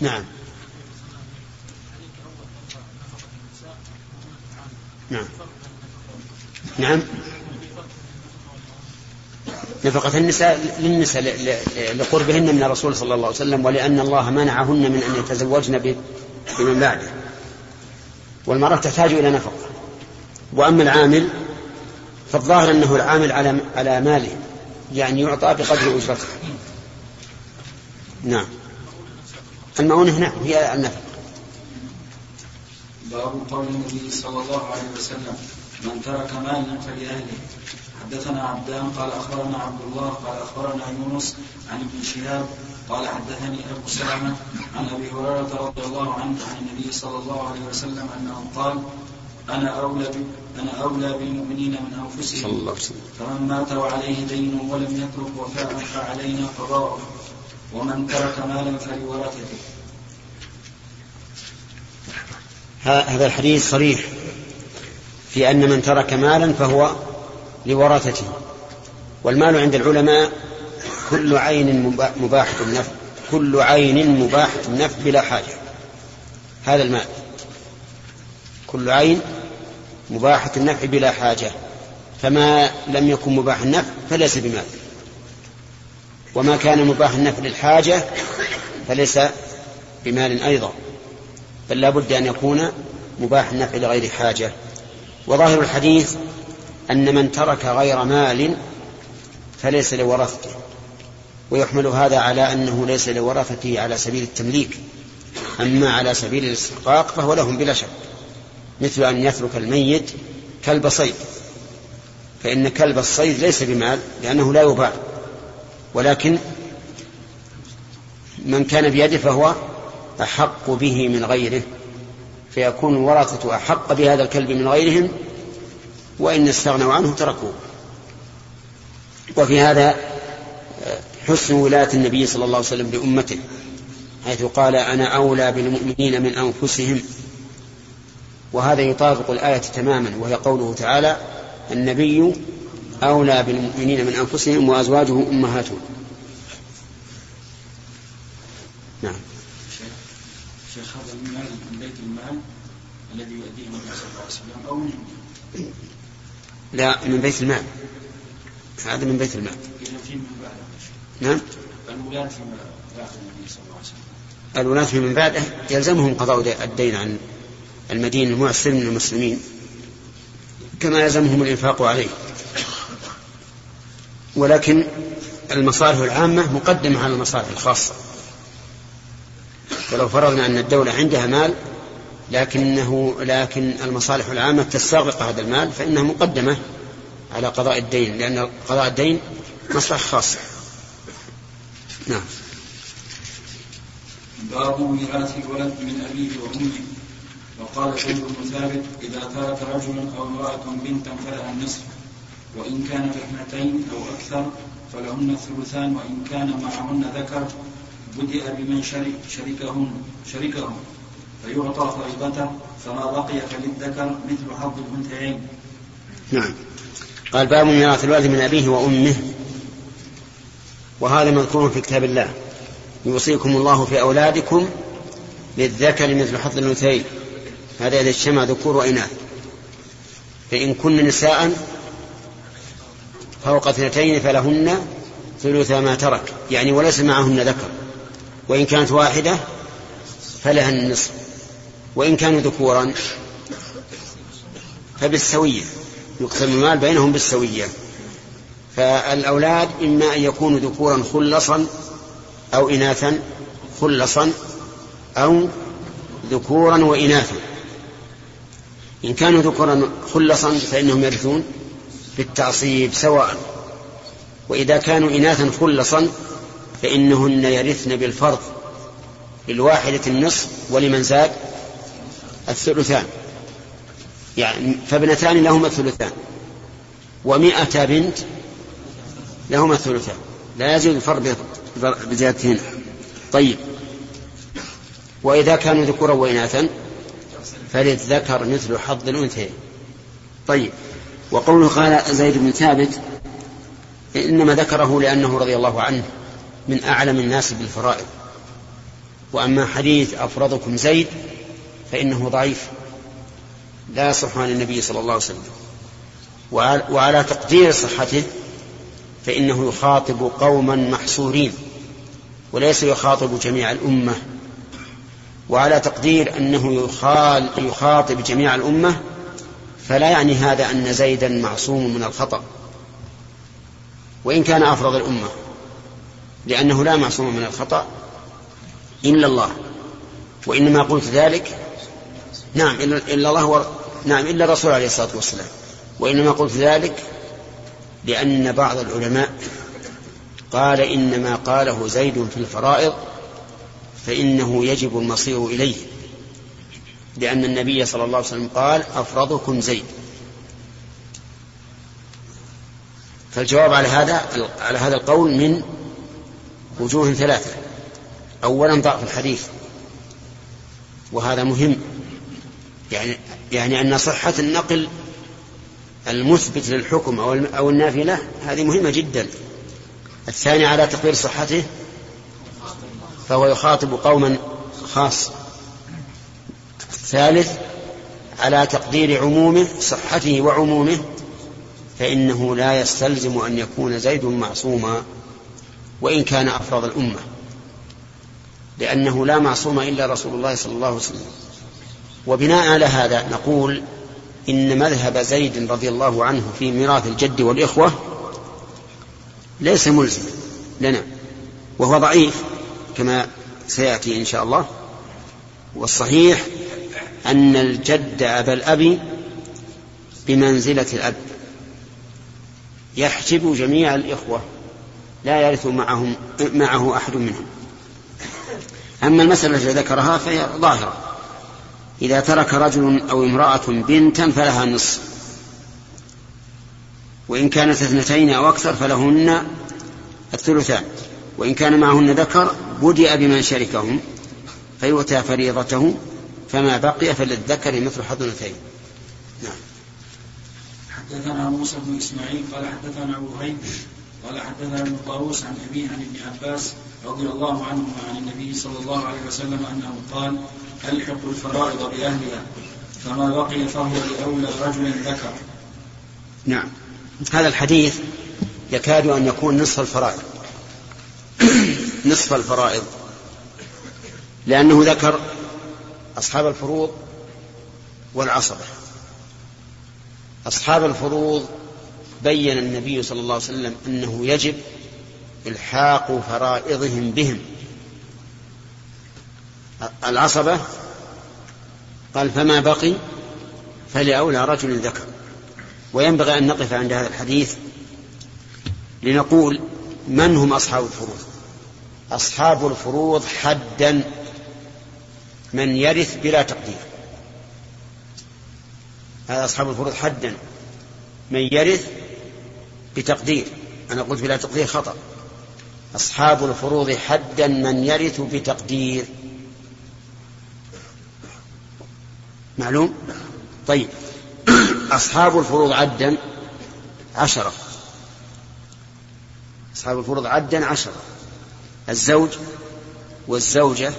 نعم. نعم. نعم. نفقة النساء للنساء لقربهن من الرسول صلى الله عليه وسلم ولأن الله منعهن من أن يتزوجن بمن بعده. والمرأة تحتاج إلى نفقة. وأما العامل فالظاهر أنه العامل على على ماله يعني يعطى بقدر أجرته نعم. المؤونة نعم هي النفقة باب قول النبي صلى الله عليه وسلم من ترك مالا فلأهله. حدثنا عبدان قال أخبرنا عبد الله قال أخبرنا يونس عن ابن شهاب قال حدثني أبو سلمة عن أبي هريرة رضي الله عنه عن النبي صلى الله عليه وسلم أنه قال أنا أولى أنا أولى بالمؤمنين من أنفسهم. صلى الله عليه وسلم. فمن مات وعليه دين ولم يترك وفاء فعلينا قضاؤه ومن ترك مالا فلورثته هذا الحديث صريح في أن من ترك مالا فهو لورثته. والمال عند العلماء كل عين مباحة النفع كل عين مباحة النفع بلا حاجة. هذا المال. كل عين مباحة النفع بلا حاجة. فما لم يكن مباح النفع فليس بمال. وما كان مباح النفع للحاجة فليس بمال أيضا بل لا بد أن يكون مباح النفع لغير حاجة. وظاهر الحديث أن من ترك غير مال فليس لورثته ويحمل هذا على أنه ليس لورثته على سبيل التمليك أما على سبيل الاستحقاق فهو لهم بلا شك مثل أن يترك الميت كلب صيد فإن كلب الصيد ليس بمال لأنه لا يباع. ولكن من كان بيده فهو أحق به من غيره فيكون الورثة أحق بهذا الكلب من غيرهم وإن استغنوا عنه تركوه. وفي هذا آه، حسن ولاية النبي صلى الله عليه وسلم لأمته حيث قال أنا أولى بالمؤمنين من أنفسهم وهذا يطابق الآية تماما وهي قوله تعالى النبي أولى بالمؤمنين من أنفسهم وأزواجه أمهاتهم. نعم. شيخ هذا المال من بيت المال الذي يؤديه النبي صلى الله عليه وسلم أو من لا من بيت المال. هذا من بيت المال. نعم. الولاة في بعد النبي صلى الله عليه وسلم. الولاة في من بعده يلزمهم قضاء الدين عن المدين المعسر من المسلمين كما يلزمهم الإنفاق عليه. ولكن المصالح العامة مقدمة على المصالح الخاصة. فلو فرضنا أن الدولة عندها مال لكنه لكن المصالح العامة تستغرق هذا المال فإنها مقدمة على قضاء الدين لأن قضاء الدين مصلحة خاصة. نعم. باب ميراث الولد من أبيه وأمه. وقال زيد بن ثابت إذا ترك رجل أو امرأة بنتا فلها النصف. وإن كانت اثنتين أو أكثر فلهن الثلثان وإن كان معهن ذكر بدأ بمن شرك شركهن شركهم. فيعطى فريضته فما بقي فللذكر مثل حظ الأنثيين. نعم. قال باب ميراث الولد من أبيه وأمه. وهذا مذكور في كتاب الله. يوصيكم الله في أولادكم للذكر مثل حظ الأنثيين. هذا إذا اجتمع ذكور وإناث. فإن كن نساء فوق اثنتين فلهن ثلث ما ترك. يعني وليس معهن ذكر. وإن كانت واحدة فلها النصف. وإن كانوا ذكورا فبالسوية. يقسم المال بينهم بالسوية. فالأولاد إما أن يكونوا ذكورا خلصا أو إناثا خلصا أو ذكورا وإناثا. إن كانوا ذكورا خلصا فإنهم يرثون. بالتعصيب سواء. وإذا كانوا إناثا خلصا فإنهن يرثن بالفرض للواحدة النصف ولمن زاد الثلثان. يعني فابنتان لهما الثلثان ومائة بنت لهما الثلثان. لا يزيد الفرق بزيادتهن طيب. وإذا كانوا ذكورا وإناثا فللذكر مثل حظ الأنثيين. طيب. وقوله قال زيد بن ثابت إنما ذكره لأنه رضي الله عنه من أعلم الناس بالفرائض. وأما حديث أفرضكم زيد فإنه ضعيف. لا يصح عن النبي صلى الله عليه وسلم. وعلى تقدير صحته فإنه يخاطب قوما محصورين وليس يخاطب جميع الأمة. وعلى تقدير أنه يخاطب جميع الأمة فلا يعني هذا أن زيدا معصوم من الخطأ وإن كان أفرض الأمة لأنه لا معصوم من الخطأ إلا الله. وإنما قلت ذلك نعم إلا الله هو نعم إلا الرسول عليه الصلاة والسلام. وإنما قلت ذلك لأن بعض العلماء قال إنما قاله زيد في الفرائض فإنه يجب المصير إليه. لأن النبي صلى الله عليه وسلم قال أفرضكم زيد. فالجواب على هذا على هذا القول من وجوه ثلاثة. أولا ضعف الحديث وهذا مهم. يعني يعني أن صحة النقل المثبت للحكم أو أو النافي له هذه مهمة جدا. الثاني على تقرير صحته فهو يخاطب قوما خاص. الثالث على تقدير عمومه صحته وعمومه فإنه لا يستلزم أن يكون زيد معصوما وإن كان أفراد الأمة لأنه لا معصوم إلا رسول الله صلى الله عليه وسلم. وبناء على هذا نقول إن مذهب زيد رضي الله عنه في ميراث الجد والإخوة ليس ملزم لنا وهو ضعيف كما سيأتي إن شاء الله. والصحيح أن الجد أبا الأب بمنزلة الأب. يحجب جميع الإخوة لا يرث معهم معه أحد منهم. أما المسألة التي ذكرها فهي ظاهرة. إذا ترك رجل أو امرأة بنتا فلها نصف. وإن كانت اثنتين أو أكثر فلهن الثلثان. وإن كان معهن ذكر بدأ بمن شركهم فيؤتى فريضته. فما بقي فللذكر مثل حظ الأنثيين نعم. حدثنا موسى بن إسماعيل قال حدثنا أبو هيب قال حدثنا ابن طاووس عن أبيه عن ابن عباس رضي الله عنهما عن النبي صلى الله عليه وسلم أنه قال ألحق الفرائض بأهلها فما بقي فهو لأولى رجل ذكر. نعم. هذا الحديث يكاد أن يكون نصف الفرائض. نصف الفرائض. لأنه ذكر أصحاب الفروض والعصبة. أصحاب الفروض بين النبي صلى الله عليه وسلم أنه يجب إلحاق فرائضهم بهم. العصبة قال فما بقي فلأولى رجل ذكر. وينبغي أن نقف عند هذا الحديث لنقول من هم أصحاب الفروض؟ أصحاب الفروض حدا من يرث بلا تقدير. هذا أصحاب الفروض حدا. من يرث بتقدير. أنا قلت بلا تقدير خطأ. أصحاب الفروض حدا من يرث بتقدير. معلوم؟ طيب. أصحاب الفروض عدا عشرة. أصحاب الفروض عدا عشرة. الزوج والزوجة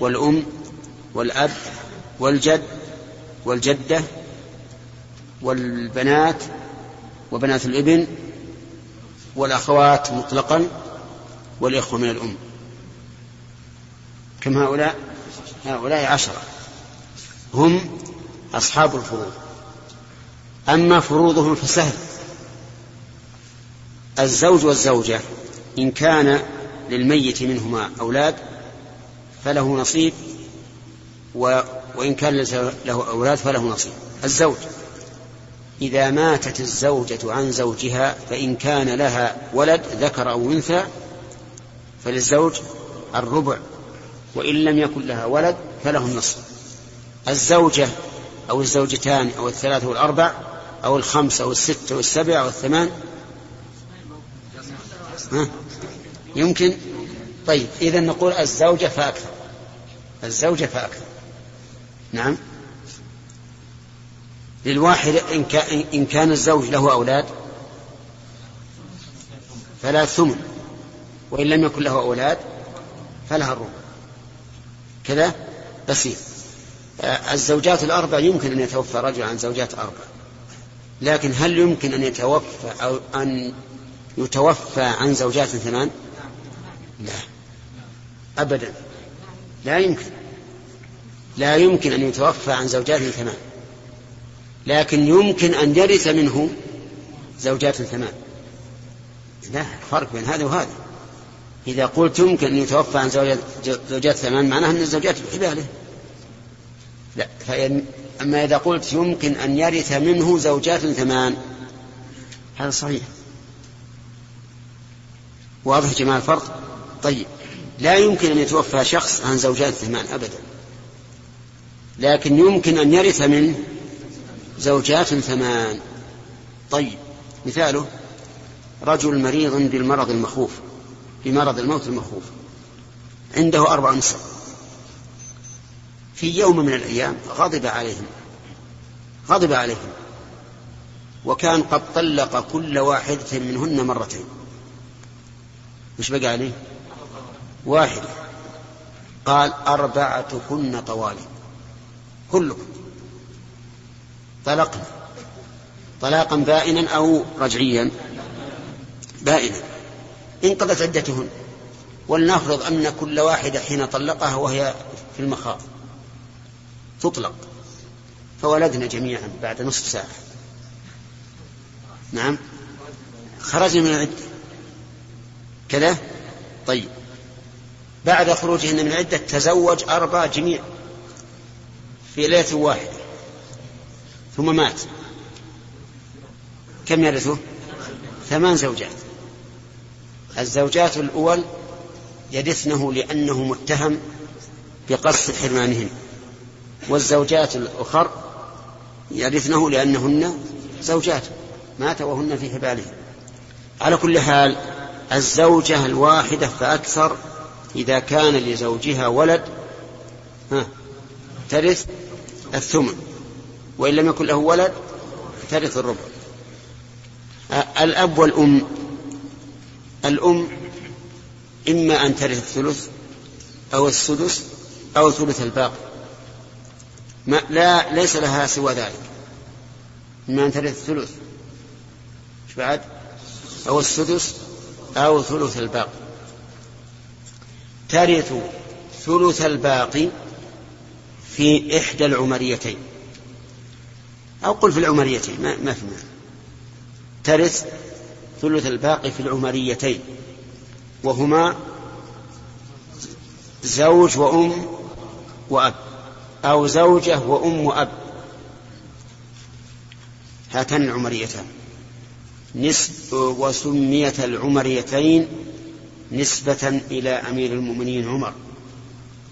والأم والأب والجد والجدة والبنات وبنات الإبن والأخوات مطلقا والإخوة من الأم. كم هؤلاء؟ هؤلاء عشرة. هم أصحاب الفروض. أما فروضهم فسهل. الزوج والزوجة إن كان للميت منهما أولاد فله نصيب و وإن كان له أولاد فله نصيب. الزوج. إذا ماتت الزوجة عن زوجها فإن كان لها ولد ذكر أو أنثى فللزوج الربع. وإن لم يكن لها ولد فله النصف. الزوجة أو الزوجتان أو الثلاثة والأربع أو الخمس أو الستة والسبع أو الثمان. ها؟ يمكن؟ طيب إذا نقول الزوجة فأكثر. الزوجة فأكثر. نعم. للواحد إن كان, الزوج له أولاد فلا ثمن وإن لم يكن له أولاد فلها الربع. كذا بسيط. الزوجات الأربع يمكن أن يتوفى رجل عن زوجات أربع لكن هل يمكن أن يتوفى أو أن يتوفى عن زوجات ثمان؟ لا. أبدا. لا يمكن. لا يمكن أن يتوفى عن زوجات ثمان لكن يمكن أن يرث منه زوجات ثمان لا فرق بين هذا وهذا. إذا قلت يمكن أن يتوفى عن زوجات, زوجات ثمان معناها أن الزوجات بحباله. لا فإن أما إذا قلت يمكن أن يرث منه زوجات ثمان هذا صحيح. واضح جماعة الفرق؟ طيب. لا يمكن أن يتوفى شخص عن زوجات ثمان أبدا. لكن يمكن أن يرث منه زوجات ثمان. طيب مثاله رجل مريض بالمرض المخوف بمرض الموت المخوف عنده أربع نساء في يوم من الأيام غضب عليهم غضب عليهم وكان قد طلق كل واحدة منهن مرتين. مش بقى عليه؟ واحدة قال أربعتكن طوالي. كلكم طلقنا طلاقا بائنا أو رجعيا. بائنا. انقضت عدتهن. ولنفرض أن كل واحدة حين طلقها وهي في المخاض تطلق. فولدنا جميعا بعد نصف ساعة. نعم. خرجنا من العدة. كذا؟ طيب. بعد خروجهن من العدة تزوج أربع جميع. في ليلة واحدة. ثم مات. كم يرثه؟ ثمان زوجات. الزوجات الأول يرثنه لأنه متهم بقصد حرمانهن. والزوجات الأخر يرثنه لأنهن زوجات. مات وهن في حباله على كل حال الزوجة الواحدة فأكثر إذا كان لزوجها ولد ها ترث الثمن وإن لم يكن له ولد ترث الربع. الأب والأم الأم إما أن ترث الثلث أو السدس أو ثلث الباقي. ما لا ليس لها سوى ذلك. إما أن ترث الثلث إيش بعد؟ أو السدس أو ثلث الباقي. ترث ثلث الباقي في إحدى العمريتين. أو قل في العمريتين ما, ما في معنى. ترث ثلث الباقي في العمريتين. وهما زوج وأم وأب. أو زوجة وأم وأب. هاتان العمريتان. نسب وسميت العمريتين نسبة إلى أمير المؤمنين عمر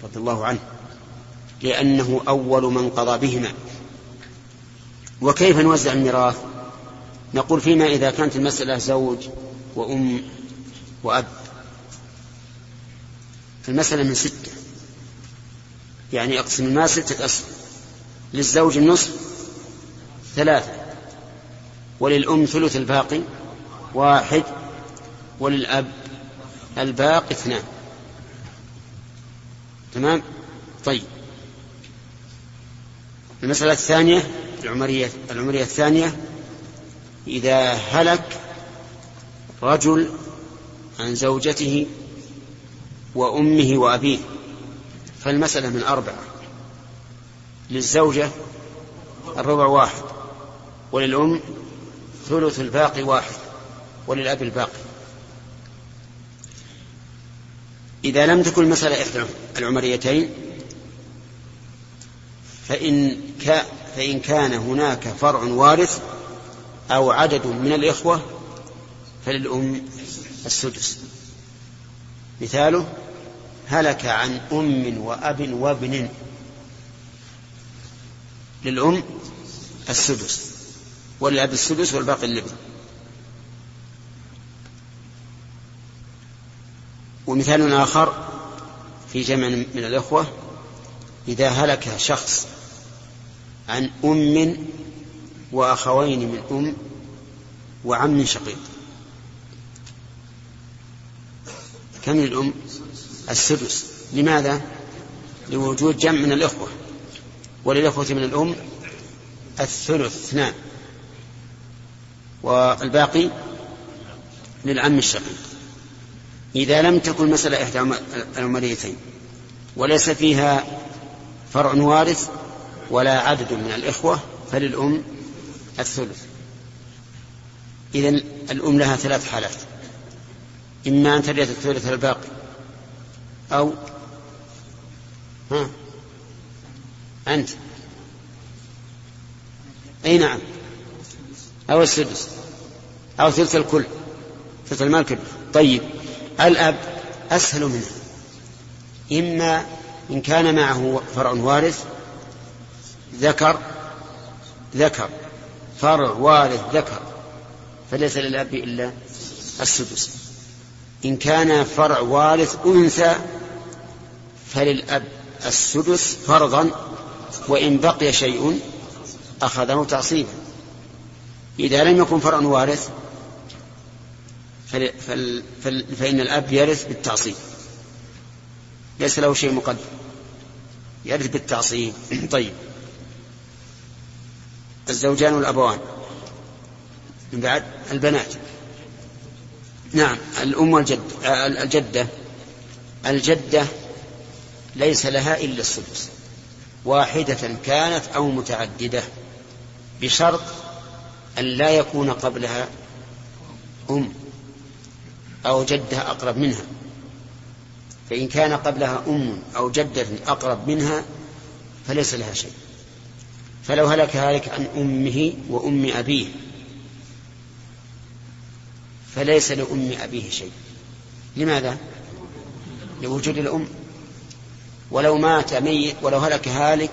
رضي الله عنه. لأنه أول من قضى بهما. وكيف نوزع الميراث؟ نقول فيما إذا كانت المسألة زوج وأم وأب. المسألة من ستة. يعني أقسم المال ستة أسهم للزوج النصف ثلاثة. وللأم ثلث الباقي واحد. وللأب الباقي اثنان. تمام؟ طيب. المسألة الثانية العمرية العمرية الثانية إذا هلك رجل عن زوجته وأمه وأبيه فالمسألة من أربعة للزوجة الربع واحد وللأم ثلث الباقي واحد وللأب الباقي. إذا لم تكن المسألة إحدى العمريتين فإن, كا فإن كان هناك فرع وارث أو عدد من الإخوة فللأم السدس. مثاله هلك عن أم وأب وابن للأم السدس وللأب السدس والباقي للابن. ومثال آخر في جمع من الإخوة إذا هلك شخص عن أم وأخوين من أم وعم شقيق. كم الأم السدس. لماذا؟ لوجود جمع من الإخوة. وللإخوة من الأم الثلث اثنان. والباقي للعم الشقيق. إذا لم تكن مسألة إحدى العمريتين وليس فيها فرع وارث ولا عدد من الإخوة فللأم الثلث. إذا الأم لها ثلاث حالات. إما أن ترث الثلث الباقي أو ها أنت. أي نعم. أو السدس. أو ثلث الكل. ثلث المال كله. طيب. الأب أسهل منه إما إن كان معه فرع وارث ذكر ذكر فرع وارث ذكر فليس للأب إلا السدس. إن كان فرع وارث أنثى فللأب السدس فرضا وإن بقي شيء أخذه تعصيبا. إذا لم يكن فرع وارث فل فل فإن الأب يرث بالتعصيب. ليس له شيء مقدم. يرث بالتعصيب. طيب. الزوجان والأبوان. من بعد البنات. نعم الأم والجد الجدة. الجدة ليس لها إلا السدس. واحدة كانت أو متعددة بشرط أن لا يكون قبلها أم أو جدة أقرب منها. فإن كان قبلها أم أو جدة أقرب منها فليس لها شيء. فلو هلك هالك عن أمه وأم أبيه. فليس لأم أبيه شيء. لماذا؟ لوجود الأم. ولو مات ميت ولو هلك هالك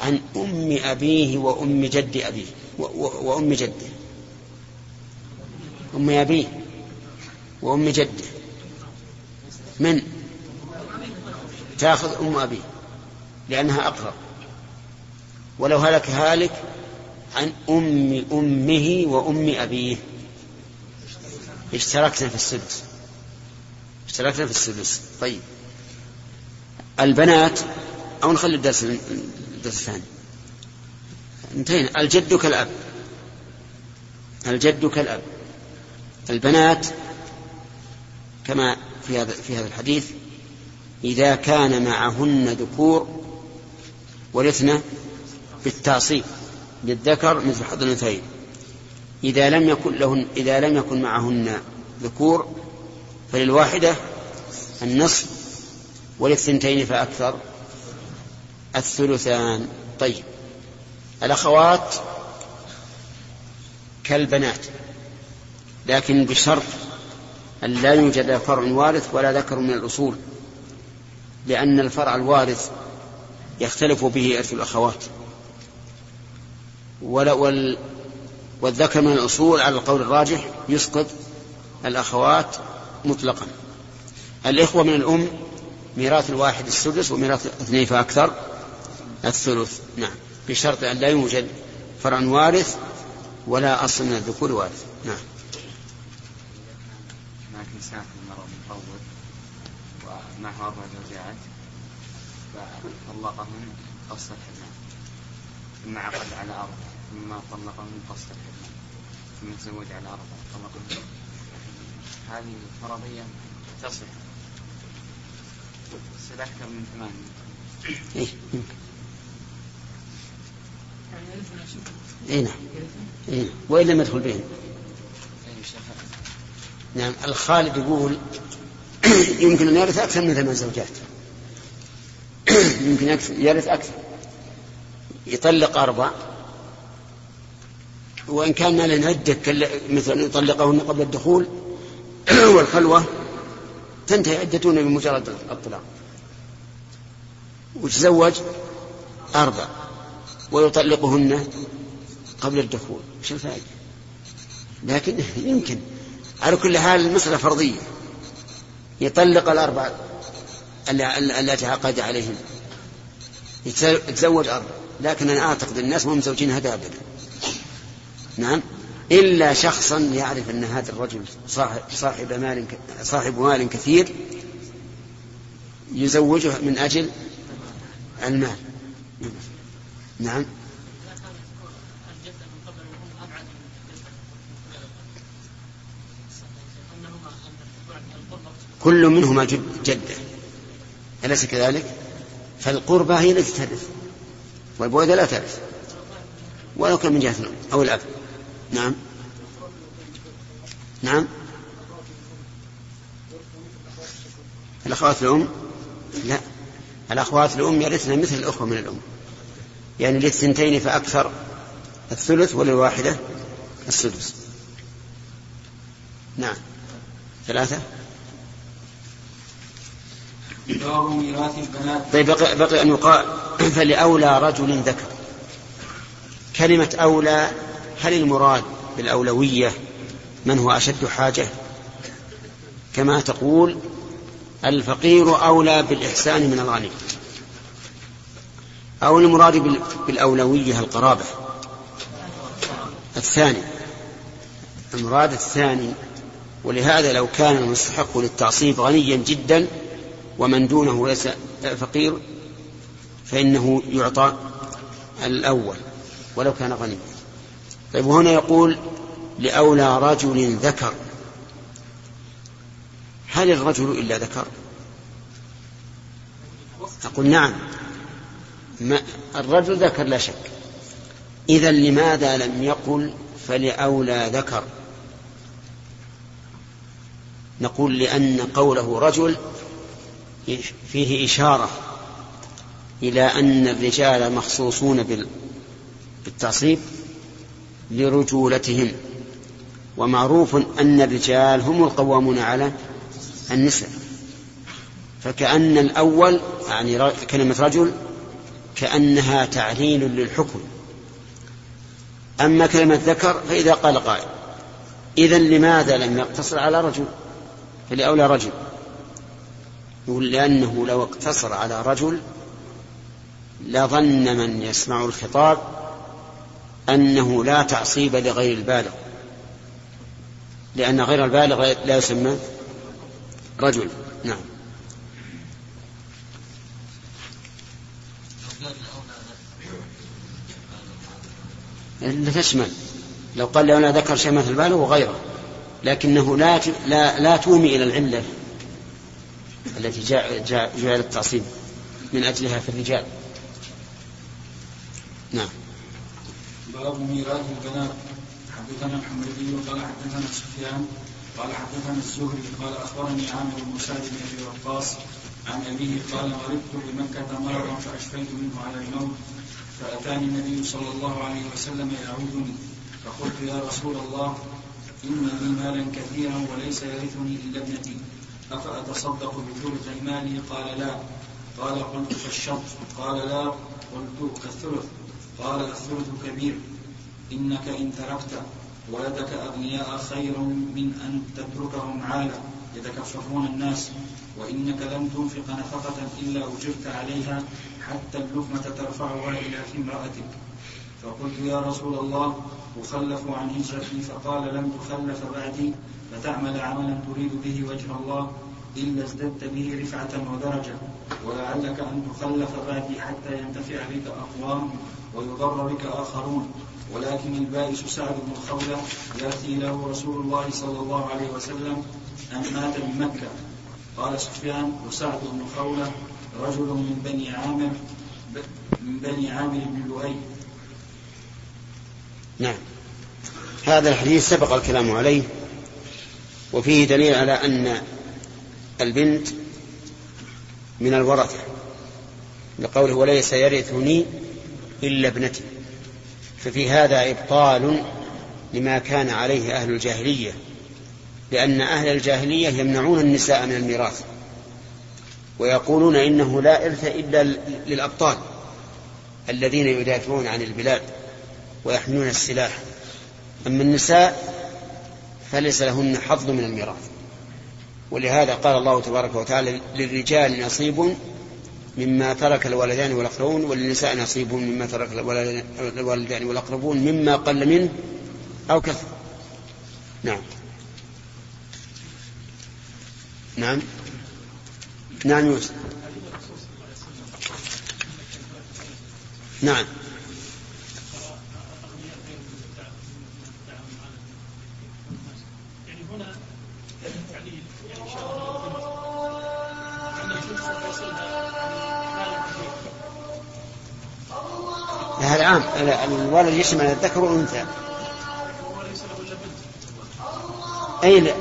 عن أم أبيه وأم جد أبيه. وأم جده. أم أبيه وأم جده. من؟ تأخذ أم أبيه لأنها أقرب. ولو هلك هالك عن أم أمه وأم أبيه. اشتركنا في السدس. اشتركنا في السدس. طيب. البنات أو نخلي الدرس الدرس الثاني. انتهينا. الجد كالأب. الجد كالأب. البنات كما في هذا في هذا الحديث إذا كان معهن ذكور ورثن بالتعصيب للذكر مثل حظ الأنثيين. إذا لم يكن لهن إذا لم يكن معهن ذكور فللواحدة النصف وللثنتين فأكثر. الثلثان. طيب. الأخوات كالبنات لكن بشرط أن لا يوجد فرع وارث ولا ذكر من الأصول لأن الفرع الوارث يختلف به إرث الأخوات. وال والذكر من الأصول على القول الراجح يسقط الأخوات مطلقا. الإخوة من الأم ميراث الواحد السدس وميراث اثنين فأكثر. الثلث نعم بشرط أن لا يوجد فرع وارث ولا أصل من الذكور وارث. نعم. هناك إنسان المرأة مطول ومعه أربع زوجات فطلقهن قص الحمام. ثم عقد على أربع ثم طلقهن قص الحمام ثم تزوج على أربع طلقهن هذه فرضية تصح. بس أكثر من ثمانية. إيه اي نعم. اي نعم. وإن لم يدخل بهم نعم الخالد يقول يمكن أن يرث أكثر من ثمان زوجات. يمكن يرث أكثر. يطلق أربع. وإن كان له عده مثل يطلقهن قبل الدخول والخلوة تنتهي عدتهن بمجرد الطلاق. وتزوج أربع ويطلقهن قبل الدخول. وش الفائدة؟ لكن يمكن. على كل حال المسألة فرضية. يطلق الأربع التي عقد عليهم يتزوج أربع. لكن أنا أعتقد الناس ما مزوجين هذا أبدا. نعم. إلا شخصا يعرف أن هذا الرجل صاحب, مال صاحب مال كثير يزوجه من أجل المال. نعم. كل منهما جدة. أليس كذلك؟ فالقربة هي التي ترث والبعد لا ترث ولو كان من جهة أو الأب. نعم. نعم. الأخوات الأم؟ لا. الأخوات الأم يرثن مثل الأخوة من الأم. يعني للثنتين فأكثر الثلث وللواحدة السدس. نعم. ثلاثة؟ باب ميراث البنات. طيب بقي, بقي أن يقال فلأولى رجل ذكر. كلمة أولى هل المراد بالأولوية من هو أشد حاجة؟ كما تقول الفقير أولى بالإحسان من الغني. أو المراد بالأولوية القرابة. الثاني. المراد الثاني ولهذا لو كان المستحق للتعصيب غنيا جدا ومن دونه ليس فقير فإنه يعطى الأول ولو كان غنيا. طيب وهنا يقول لأولى رجل ذكر. هل الرجل إلا ذكر؟ أقول نعم. ما الرجل ذكر لا شك. إذا لماذا لم يقل فلأولى ذكر؟ نقول لأن قوله رجل فيه إشارة إلى أن الرجال مخصوصون بالتعصيب. لرجولتهم. ومعروف أن الرجال هم القوامون على النساء. فكأن الأول يعني كلمة رجل كأنها تعليل للحكم. أما كلمة ذكر فإذا قال قائل. إذا لماذا لم يقتصر على رجل؟ فلأولى رجل. يقول لأنه لو اقتصر على رجل لظن من يسمع الخطاب أنه لا تعصيب لغير البالغ. لأن غير البالغ لا يسمى رجل. نعم. تشمل لو قال لو ذكر شيء مثل البالغ وغيره. لكنه لا لا لا تومي إلى العلة التي جاء جاء جعل التعصيب من أجلها في الرجال. نعم. باب ميراث البنات. حدثنا الحميدي قال حدثنا سفيان قال حدثنا الزهري قال أخبرني عامر بن سعد بن أبي وقاص عن أبيه قال مرضت بمكة مرضا فأشفيت منه على الموت فأتاني النبي صلى الله عليه وسلم يعودني فقلت يا رسول الله إن لي مالا كثيرا وليس يرثني إلا ابنتي أفأتصدق بثلث مالي قال لا. قال قلت فالشط قال لا. قلت كالثلث. قال الثلث كبير. إنك إن تركت ولدك أغنياء خير من أن تتركهم عالة. يتكففون الناس. وإنك لم تنفق نفقة إلا أجرت عليها حتى اللقمة ترفعها إلى في امرأتك. فقلت يا رسول الله أخلف عن هجرتي فقال لم تخلف بعدي فتعمل عملا تريد به وجه الله إلا ازددت به رفعة ودرجة. ولعلك أن تخلف بعدي حتى ينتفع بك أقوام ويضر بك آخرون. ولكن البائس سعد بن الخولة يأتي له رسول الله صلى الله عليه وسلم أن مات بمكة قال سفيان وسعد بن خولة رجل من بني عامر من بني عامر بن لؤي. نعم. هذا الحديث سبق الكلام عليه وفيه دليل على أن البنت من الورثة لقوله وليس يرثني إلا ابنتي. ففي هذا إبطال لما كان عليه أهل الجاهلية لأن أهل الجاهلية يمنعون النساء من الميراث ويقولون إنه لا إرث إلا للأبطال الذين يدافعون عن البلاد ويحملون السلاح. أما النساء فليس لهن حظ من الميراث. ولهذا قال الله تبارك وتعالى للرجال نصيب مما ترك الوالدان والأقربون وللنساء نصيب مما ترك الوالدان والأقربون مما قل منه أو كثر. نعم. نعم. نعم يوسف. نعم. عام الولد يشمل الذكر والأنثى. أي لا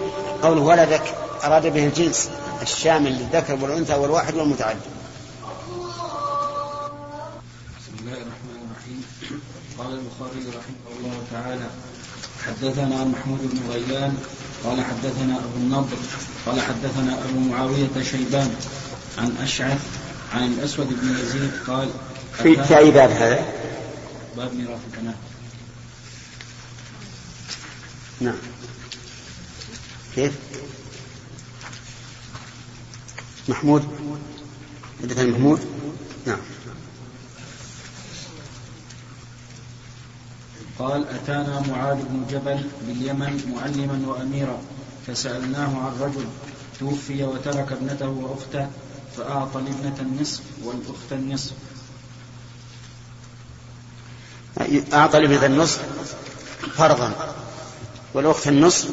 قول ولدك أراد به الجنس الشامل للذكر والأنثى والواحد والمتعدد. بسم الله الرحمن الرحيم. قال البخاري رحمه الله تعالى حدثنا محمود بن غيلان قال حدثنا أبو النضر قال حدثنا أبو معاوية شيبان عن أشعث عن الأسود بن يزيد قال في في أي باب هذا؟ باب ميراث البنات. نعم. كيف؟ محمود؟ حدثنا محمود؟ نعم. قال أتانا معاذ بن جبل باليمن معلما وأميرا فسألناه عن رجل توفي وترك ابنته وأخته فأعطى الابنة النصف والأخت النصف. أعطى الابنة النصف فرضا والأخت النصف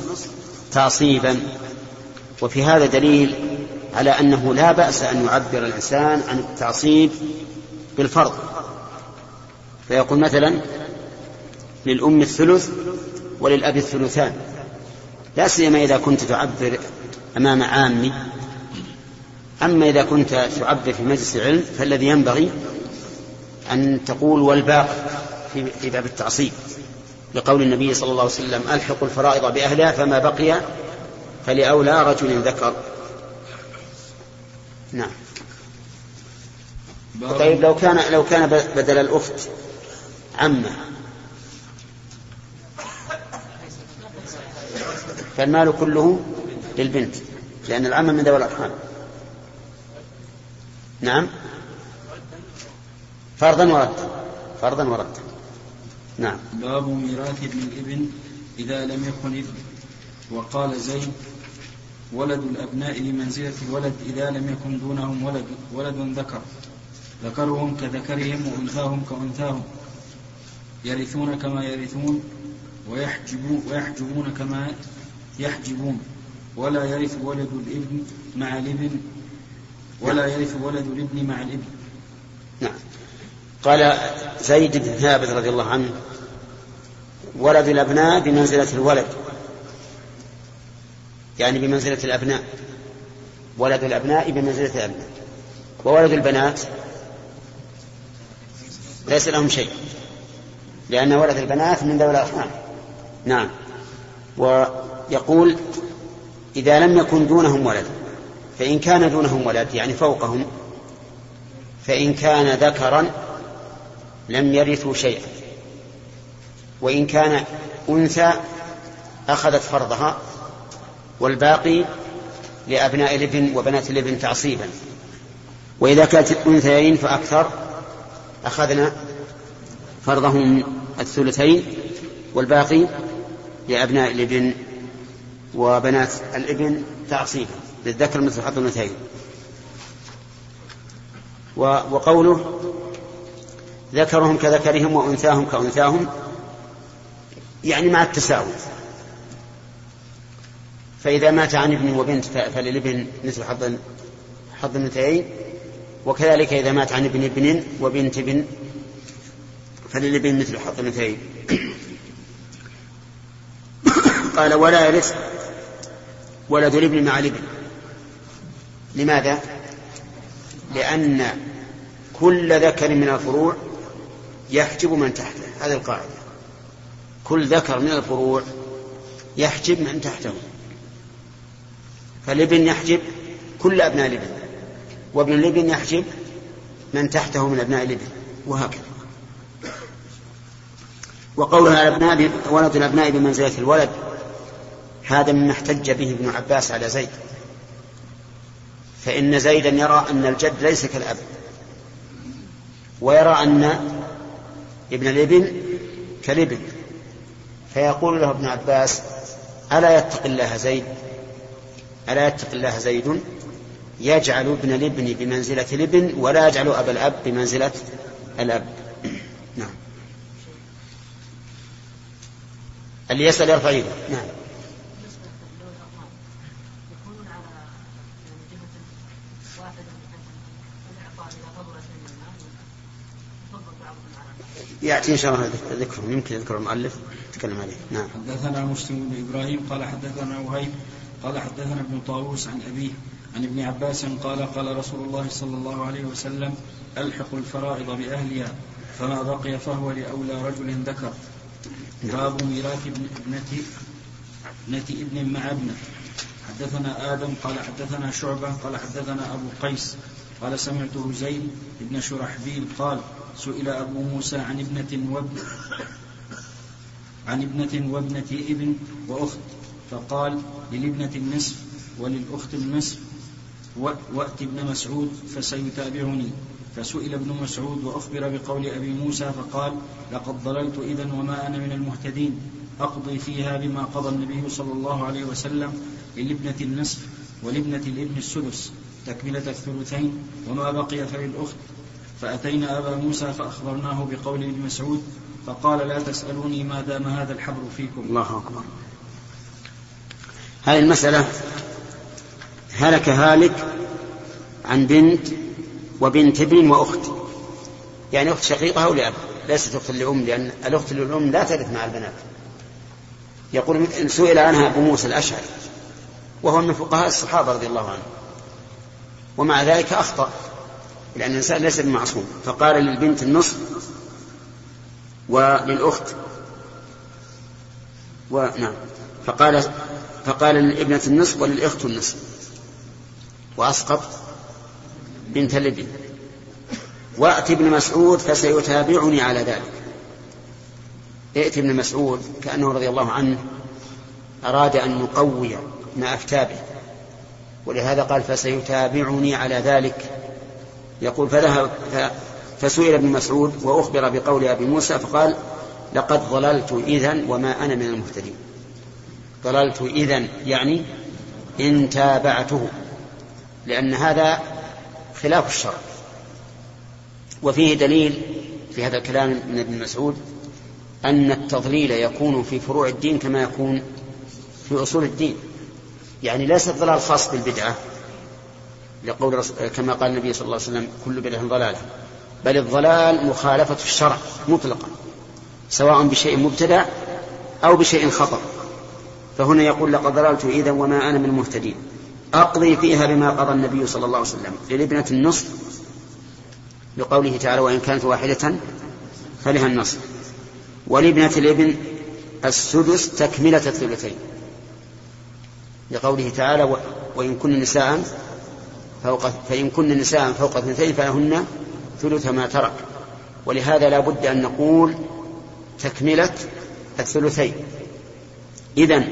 تعصيبا. وفي هذا دليل على أنه لا بأس أن يعبر الإنسان عن التعصيب بالفرض. فيقول مثلا للأم الثلث وللأب الثلثان. لا سيما إذا كنت تعبر أمام عامي. أما إذا كنت تعبر في مجلس العلم فالذي ينبغي أن تقول والباقي. في باب التعصيب لقول النبي صلى الله عليه وسلم ألحقوا الفرائض بأهلها فما بقي فلأولى رجل ذكر. نعم. طيب لو كان لو كان بدل الأخت عمة. فالمال كله للبنت لأن العم من ذوي الأرحام. نعم. فرضا ورد فرضا ورد. نعم. باب ميراث ابن الإبن إذا لم يكن ابن. وقال زيد ولد الأبناء بمنزلة الولد إذا لم يكن دونهم ولد ولد ذكر. ذكرهم كذكرهم وأنثاهم كأنثاهم. يرثون كما يرثون ويحجبون, ويحجبون كما يحجبون. ولا يرث ولد الإبن مع الإبن ولا يرث ولد الإبن مع الإبن. نعم. قال زيد بن ثابت رضي الله عنه ولد الأبناء بمنزلة الولد. يعني بمنزلة الأبناء. ولد الأبناء بمنزلة الأبناء. وولد البنات ليس لهم شيء لأن ولد البنات من ذوي الأرحام نعم. ويقول إذا لم يكن دونهم ولد فإن كان دونهم ولد يعني فوقهم فإن كان ذكرا لم يرثوا شيئا. وإن كان أنثى أخذت فرضها والباقي لأبناء الابن وبنات الابن تعصيبا. وإذا كانت أنثيين فأكثر أخذنا فرضهم الثلثين والباقي لأبناء الابن وبنات الابن تعصيبا. للذكر مثل حظ الأنثيين. وقوله ذكرهم كذكرهم وأنثاهم كأنثاهم يعني مع التساوي. فإذا مات عن ابن وبنت فللابن مثل حظ حظ الأنثيين وكذلك إذا مات عن ابن ابن وبنت ابن فللابن مثل حظ الأنثيين قال ولا يرث ولد الابن مع الابن. لماذا؟ لأن كل ذكر من الفروع يحجب من تحته هذه القاعدة. كل ذكر من الفروع يحجب من تحته. فالابن يحجب كل أبناء الابن وابن الابن يحجب من تحته من أبناء الابن وهكذا. وقولها الأبناء ولد الأبناء بمنزلة الولد هذا مما احتج به ابن عباس على زيد. فإن زيدا يرى أن الجد ليس كالأب ويرى أن ابن الابن كالابن فيقول له ابن عباس ألا يتق الله زيد؟ ألا يتق الله زيد؟ يجعل ابن الابن بمنزلة الابن ولا يجعل أبا الأب بمنزلة الأب. نعم. اللي يسأل يرفع يده. نعم. يأتي إن شاء الله ذكرهم يمكن يذكر المؤلف يتكلم عليه. نعم. حدثنا مسلم بن إبراهيم قال حدثنا وهيب قال حدثنا ابن طاووس عن أبيه عن ابن عباس قال قال رسول الله صلى الله عليه وسلم ألحقوا الفرائض بأهلها فما بقي فهو لأولى رجل ذكر. باب ميراث ابنة ابنة ابن مع ابنة. حدثنا آدم قال حدثنا شعبة قال حدثنا أبو قيس قال سمعته زيد بن شرحبيل قال سئل أبو موسى عن ابنة وابن عن ابنة وابنة ابن وأخت فقال للابنة النصف وللأخت النصف وأت ابن مسعود فسيتابعني. فسئل ابن مسعود وأخبر بقول أبي موسى فقال لقد ضللت إذا وما أنا من المهتدين أقضي فيها بما قضى النبي صلى الله عليه وسلم للابنة النصف ولابنة الابن السدس. تكملة الثلثين وما بقي فللأخت. فأتينا أبا موسى فأخبرناه بقول ابن مسعود فقال لا تسألوني ما دام هذا الحبر فيكم. الله أكبر. هذه المسألة هلك هالك عن بنت وبنت ابن وأخت. يعني أخت شقيقة أو لأب؟ ليست أخت لأم لأن الأخت للأم لا ترث مع البنات. يقول سئل عنها أبو موسى الأشعري وهو من فقهاء الصحابة رضي الله عنهم. ومع ذلك أخطأ لأن الإنسان ليس بمعصوم. فقال للبنت النصف وللأخت ونعم فقال فقال للابنة النصف وللأخت النصف. وأسقط بنت الابن. وأت ابن مسعود فسيتابعني على ذلك. ائت ابن مسعود كأنه رضي الله عنه أراد أن نقوي ما أفتى به ولهذا قال فسيتابعني على ذلك. يقول فذهب فسئل ابن مسعود وأخبر بقول أبي موسى فقال لقد ضللت إذا وما أنا من المهتدين. ضللت إذا يعني إن تابعته لأن هذا خلاف الشرع. وفيه دليل في هذا الكلام من ابن مسعود أن التضليل يكون في فروع الدين كما يكون في أصول الدين. يعني ليس الضلال خاص بالبدعة لقول كما قال النبي صلى الله عليه وسلم كل بدعة ضلالة. بل الضلال مخالفة الشرع مطلقا سواء بشيء مبتدع أو بشيء خطأ. فهنا يقول لقد ضللت إذا وما أنا من المهتدين. أقضي فيها بما قضى النبي صلى الله عليه وسلم للابنة النصف لقوله تعالى وإن كانت واحدة فلها النصف. ولابنة الابن السدس تكملة الثلثين. لقوله تعالى وإن كن نساء فوق فإن كن نساء فوق اثنتين فلهن ثلث ما ترك. ولهذا لا بد أن نقول تكملة الثلثين. إذا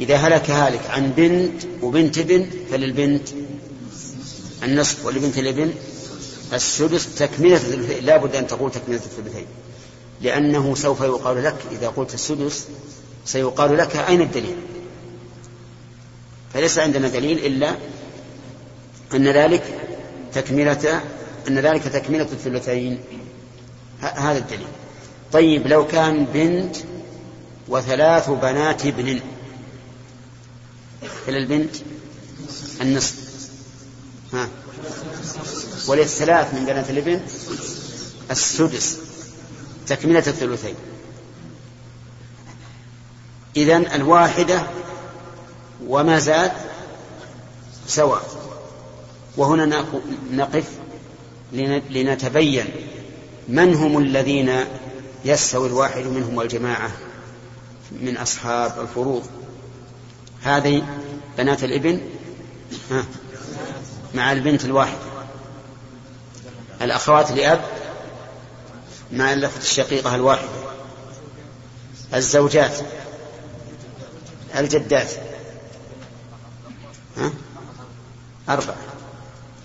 إذا هلك هالك عن بنت وبنت ابن فللبنت النصف ولبنت الابن السدس تكملة الثلثين. لا بد أن تقول تكملة الثلثين. لأنه سوف يقال لك إذا قلت السدس سيقال لك أين الدليل؟ فليس عندنا دليل إلا أن ذلك تكملة أن ذلك تكملة الثلثين. هذا الدليل. طيب لو كان بنت وثلاث بنات ابن. فللبنت النصف. ها. وللثلاث من بنات الابن السدس. تكملة الثلثين. إذن الواحدة وما زاد سواء. وهنا نقف لنتبين من هم الذين يستوي الواحد منهم والجماعة من أصحاب الفروض. هذه بنات الإبن مع البنت الواحدة. الأخوات لأب مع الأخت الشقيقة الواحدة. الزوجات الجدات. ها؟ أربعة.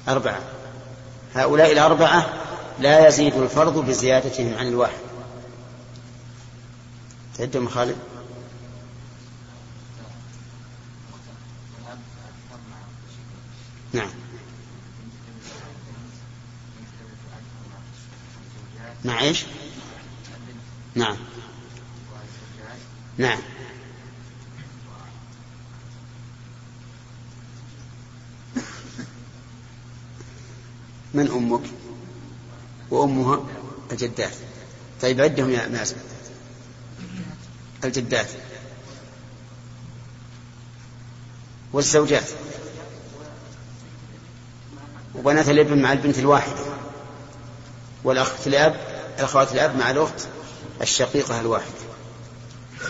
أربعة. هؤلاء الأربعة لا يزيد الفرض بزيادتهم عن الواحد. تعدهم خالد. نعم. مع إيش؟ نعم. نعم. من أمك وأمها؟ الجدات. طيب عدهم يا مازن الجدات. والزوجات. وبنات الابن مع البنت الواحدة. والأخت الأب الأخوات الأب مع الأخت الشقيقة الواحدة.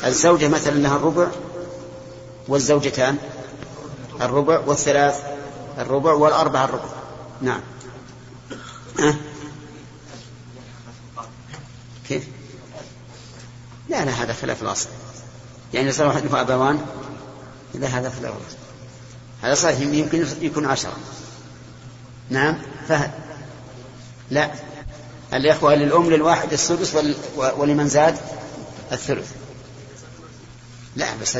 الزوجة مثلا لها الربع والزوجتان الربع والثلاث الربع والأربع الربع. نعم. أه؟ كيف؟ لا لا هذا خلاف الأصل. يعني صار واحد له أبوان لا هذا خلاف الأصل. هذا صحيح يمكن يكون عشرة. نعم فهد. لا. الإخوة للأم للواحد السدس ولمن زاد الثلث. لا بس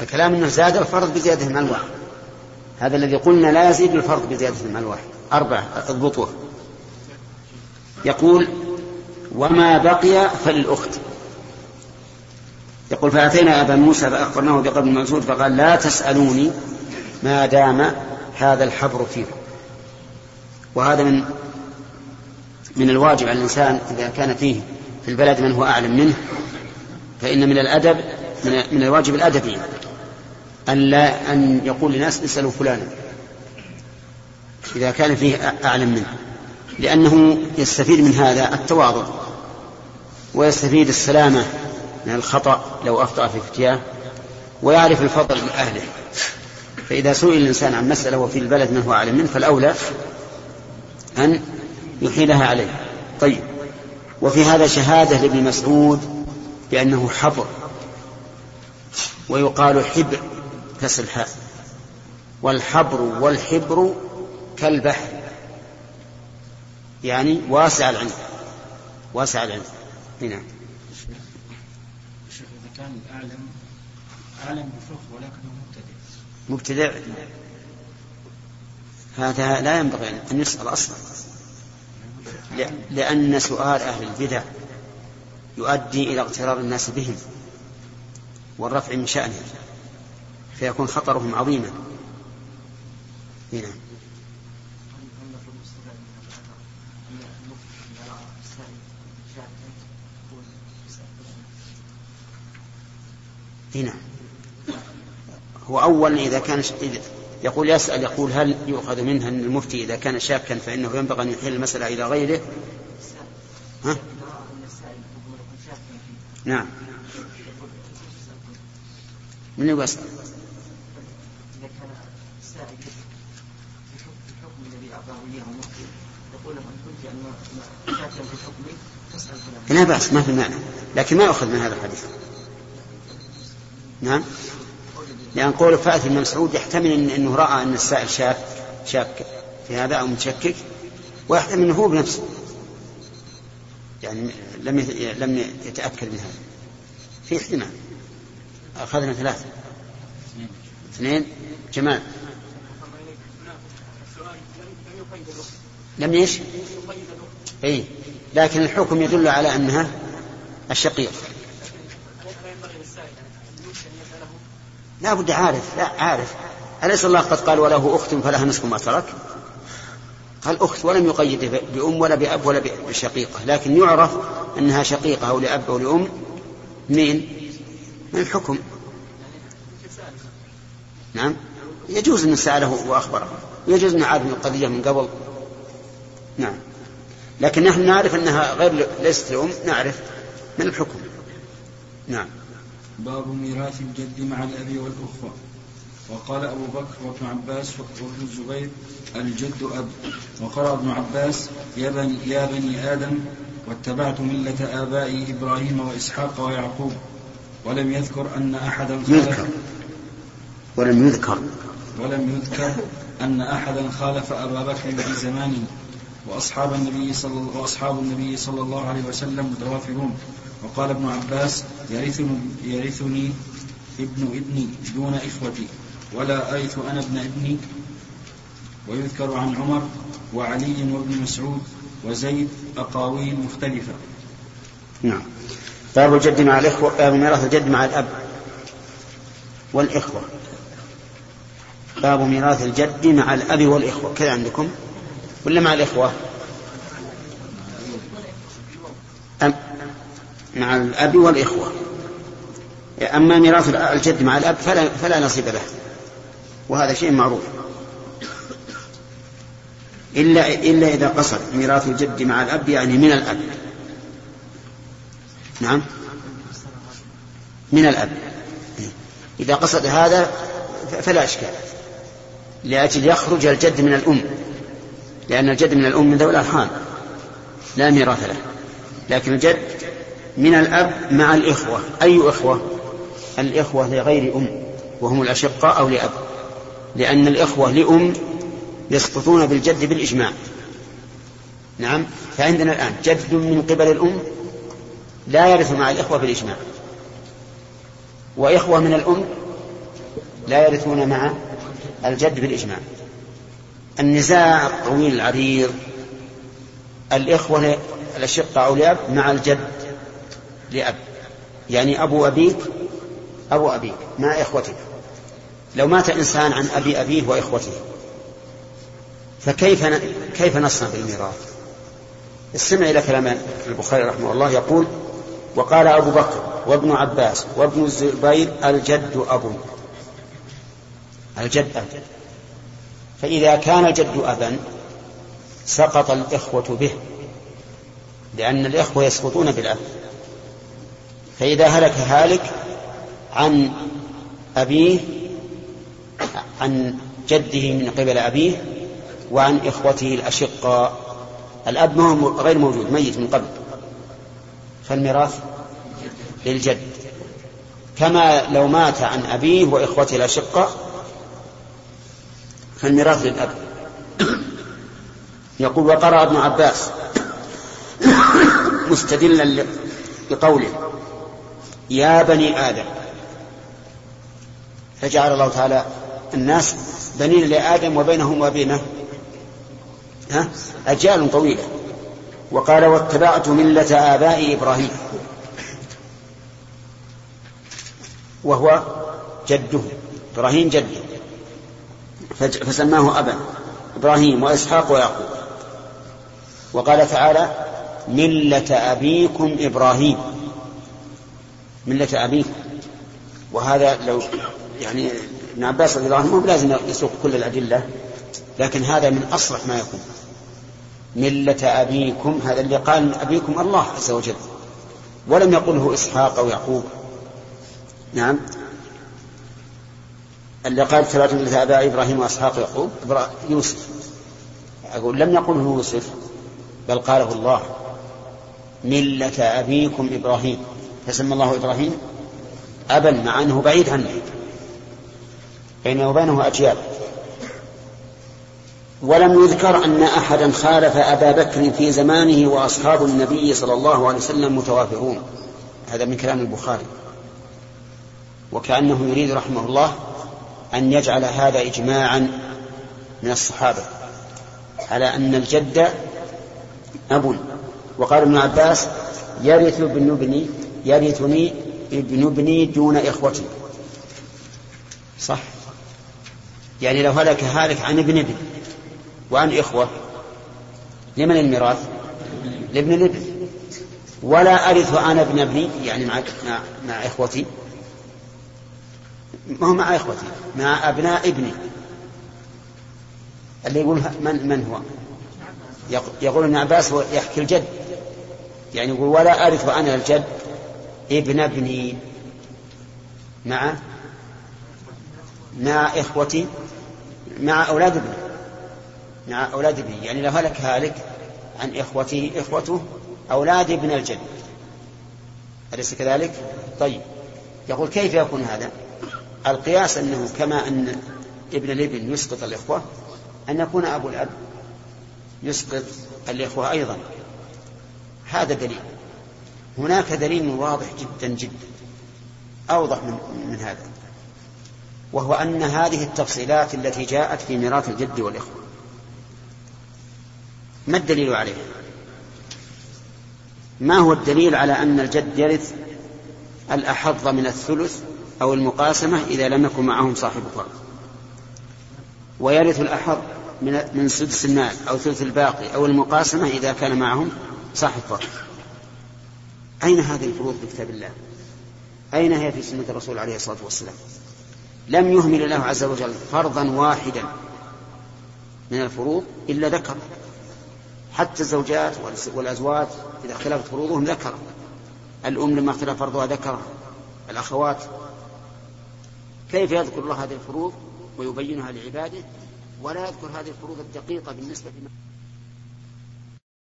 الكلام إنه زاد الفرض بزيادة مع الواحد هذا الذي قلنا لا يزيد الفرض بزيادة مع الواحد أربعة اضبطوه. يقول وما بقي فللأخت. يقول فأتينا أبا موسى فأخبرناه بقبل المنصور فقال لا تسألوني ما دام هذا الحبر فيكم وهذا من من الواجب على الإنسان إذا كان فيه في البلد من هو أعلم منه فإن من الأدب من, من الواجب الأدبي أن لا أن يقول للناس اسألوا فلانا إذا كان فيه أعلم منه. لأنه يستفيد من هذا التواضع ويستفيد السلامة من الخطأ لو أخطأ في فتياه ويعرف الفضل من أهله فإذا سئل الإنسان عن مسألة وفي البلد من هو أعلم منه فالأولى أن يحيلها عليه. طيب. وفي هذا شهادة لابن مسعود بأنه حبر ويقال حبر كسر الحاء. والحبر والحبر كالبحر. يعني واسع العلم. واسع العلم. نعم. شيخ إذا كان الأعلم أعلم بالفقه ولكنه مبتدع. مبتدع؟ هذا لا ينبغي أن يسأل أصلا. لأن سؤال أهل البدع يؤدي إلى اغترار الناس بهم والرفع من شأنهم فيكون خطرهم عظيما. هنا هنا هو أولا إذا كان يقول يسأل يقول هل يؤخذ منها أن المفتي إذا كان شاكا فإنه ينبغي أن يحيل المسألة إلى غيره؟ ها؟ نعم. من يسأل؟ يقول فاسأل لا بأس ما في معنى لكن ما يؤخذ من هذا الحديث. نعم. لأن قول فأتي بن مسعود يحتمل إن أنه رأى أن السائل شاك شاك في هذا أو متشكك ويحتمل أنه هو بنفسه. يعني لم لم يتأكد من هذا. في احتمال. أخذنا ثلاثة. اثنين. جمال. لم يش؟ اي لكن الحكم يدل على أنها الشقيق. لا بد عارف لا عارف. أليس الله قد قال وله أخت فلها نصف ما ترك؟ قال أخت ولم يقيد بأم ولا بأب ولا بشقيقة لكن يعرف أنها شقيقة أو لأب أو لأم. من من الحكم؟ نعم. يجوز أن سأله وأخبره. يجوز أن عارف القضية من قبل. نعم. لكن نحن نعرف أنها غير ليست لأم نعرف. من الحكم؟ نعم. باب ميراث الجد مع الأب والأخوة. وقال أبو بكر وابن عباس وابن الزبير الجد أب. وقرأ ابن عباس يا بني, يا بني آدم واتبعت ملة آبائي إبراهيم وإسحاق ويعقوب. ولم يذكر أن أحدا يذكر. ولم يذكر. ولم يذكر أن أحدا خالف أبا بكر في زمانه وأصحاب النبي صلى وأصحاب النبي صلى الله عليه وسلم متوافرون. وقال ابن عباس يرثني, يرثني ابن ابني دون إخوتي ولا أرث أنا ابن ابني. ويذكر عن عمر وعلي وابن مسعود وزيد أقاويل مختلفة. نعم. باب الجد مع الإخوة باب ميراث الجد مع الأب والإخوة. باب ميراث الجد مع الأب والإخوة. كذا عندكم؟ ولا مع الإخوة أم مع الأب والإخوة. أما ميراث الجد مع الأب فلا, فلا نصيب له. وهذا شيء معروف. إلا إلا إذا قصد ميراث الجد مع الأب يعني من الأب. نعم. من الأب. إذا قصد هذا فلا إشكال. لأجل يخرج الجد من الأم. لأن الجد من الأم من ذوي الأرحام. لا ميراث له. لكن الجد من الأب مع الإخوة. أي إخوة؟ الإخوة لغير أم وهم الأشقاء أو لأب. لأن الإخوة لأم يسقطون بالجد بالإجماع. نعم؟ فعندنا الآن جد من قبل الأم لا يرث مع الإخوة بالإجماع. وإخوة من الأم لا يرثون مع الجد بالإجماع. النزاع الطويل العريض الإخوة الأشقة أو لأب مع الجد. لأب. يعني أبو أبيك أبو أبيك مع إخوتك. لو مات إنسان عن أبي أبيه وإخوته فكيف كيف نصنع بالميراث؟ استمع إلى كلام البخاري رحمه الله يقول وقال أبو بكر وابن عباس وابن الزبير الجد أب. الجد أب. فإذا كان الجد أبا سقط الإخوة به لأن الإخوة يسقطون بالأب. فإذا هلك هالك عن أبيه عن جده من قبل أبيه وعن إخوته الأشقاء. الأب ما هو غير موجود ميت من قبل. فالميراث للجد. كما لو مات عن أبيه وإخوته الأشقاء فالميراث للأب. يقول وقرأ ابن عباس مستدلا بقوله يا بني آدم. فجعل الله تعالى الناس بنين لآدم وبينهم وبينه. ها؟ أجيال طويلة. وقال واتبعت ملة آباء إبراهيم. وهو جده إبراهيم جده. فسماه أبا. إبراهيم وإسحاق ويعقوب. وقال تعالى ملة أبيكم إبراهيم. ملة أبيكم وهذا لو يعني ابن عباس رضي الله عنه لازم يسوق كل الأدلة لكن هذا من أصرح ما يكون. ملة أبيكم هذا اللي قال أبيكم الله عز وجل. ولم يقله إسحاق أو يعقوب. نعم. اللي قال ثلاثة ملة آباء إبراهيم وإسحاق ويعقوب يوسف. أقول لم يقله يوسف بل قاله الله. ملة أبيكم إبراهيم. فسمى الله إبراهيم أبا مع أنه بعيد عنه بينه وبينه أجيال. ولم يذكر أن أحدا خالف أبا بكر في زمانه وأصحاب النبي صلى الله عليه وسلم متوافرون هذا من كلام البخاري. وكأنه يريد رحمه الله أن يجعل هذا إجماعا من الصحابة. على أن الجد أب وقال ابن عباس يرث ابن ابني يرثني ابن ابني دون إخوتي. صح. يعني لو هلك هالك عن ابن ابن وعن إخوة لمن الميراث؟ لابن الابن. ولا أرث أنا ابن ابني يعني مع, مع, إخوتي. ما هو مع إخوتي مع أبناء ابني. اللي يقول من من هو؟ يقول ابن عباس يحكي الجد. يعني يقول ولا أرث أنا الجد. ابن ابني مع مع إخوتي مع أولاد ابني. مع أولاد ابنه يعني لو هلك هالك عن إخوته إخوته أولاد ابن الجد. أليس كذلك؟ طيب. يقول كيف يكون هذا؟ القياس أنه كما أن ابن الابن يسقط الإخوة أن يكون أبو الأب يسقط الإخوة أيضا. هذا دليل. هناك دليل واضح جدا جدا أوضح من, من هذا وهو أن هذه التفصيلات التي جاءت في ميراث الجد والإخوة ما الدليل عليه ما هو الدليل على أن الجد يرث الأحظ من الثلث أو المقاسمة إذا لم يكن معهم صاحب فرض ويرث الأحظ من من سدس المال أو ثلث الباقي أو المقاسمة إذا كان معهم صاحب فرض أين هذه الفروض في كتاب الله؟ أين هي في سنة الرسول عليه الصلاة والسلام؟ لم يهمل الله عز وجل فرضا واحدا من الفروض إلا ذكر. حتى الزوجات والأزواج إذا اختلفت فروضهم ذكر. الأم لما اختلف فرضها ذكر. الأخوات. كيف يذكر الله هذه الفروض ويبينها لعباده ولا يذكر هذه الفروض الدقيقة بالنسبة لما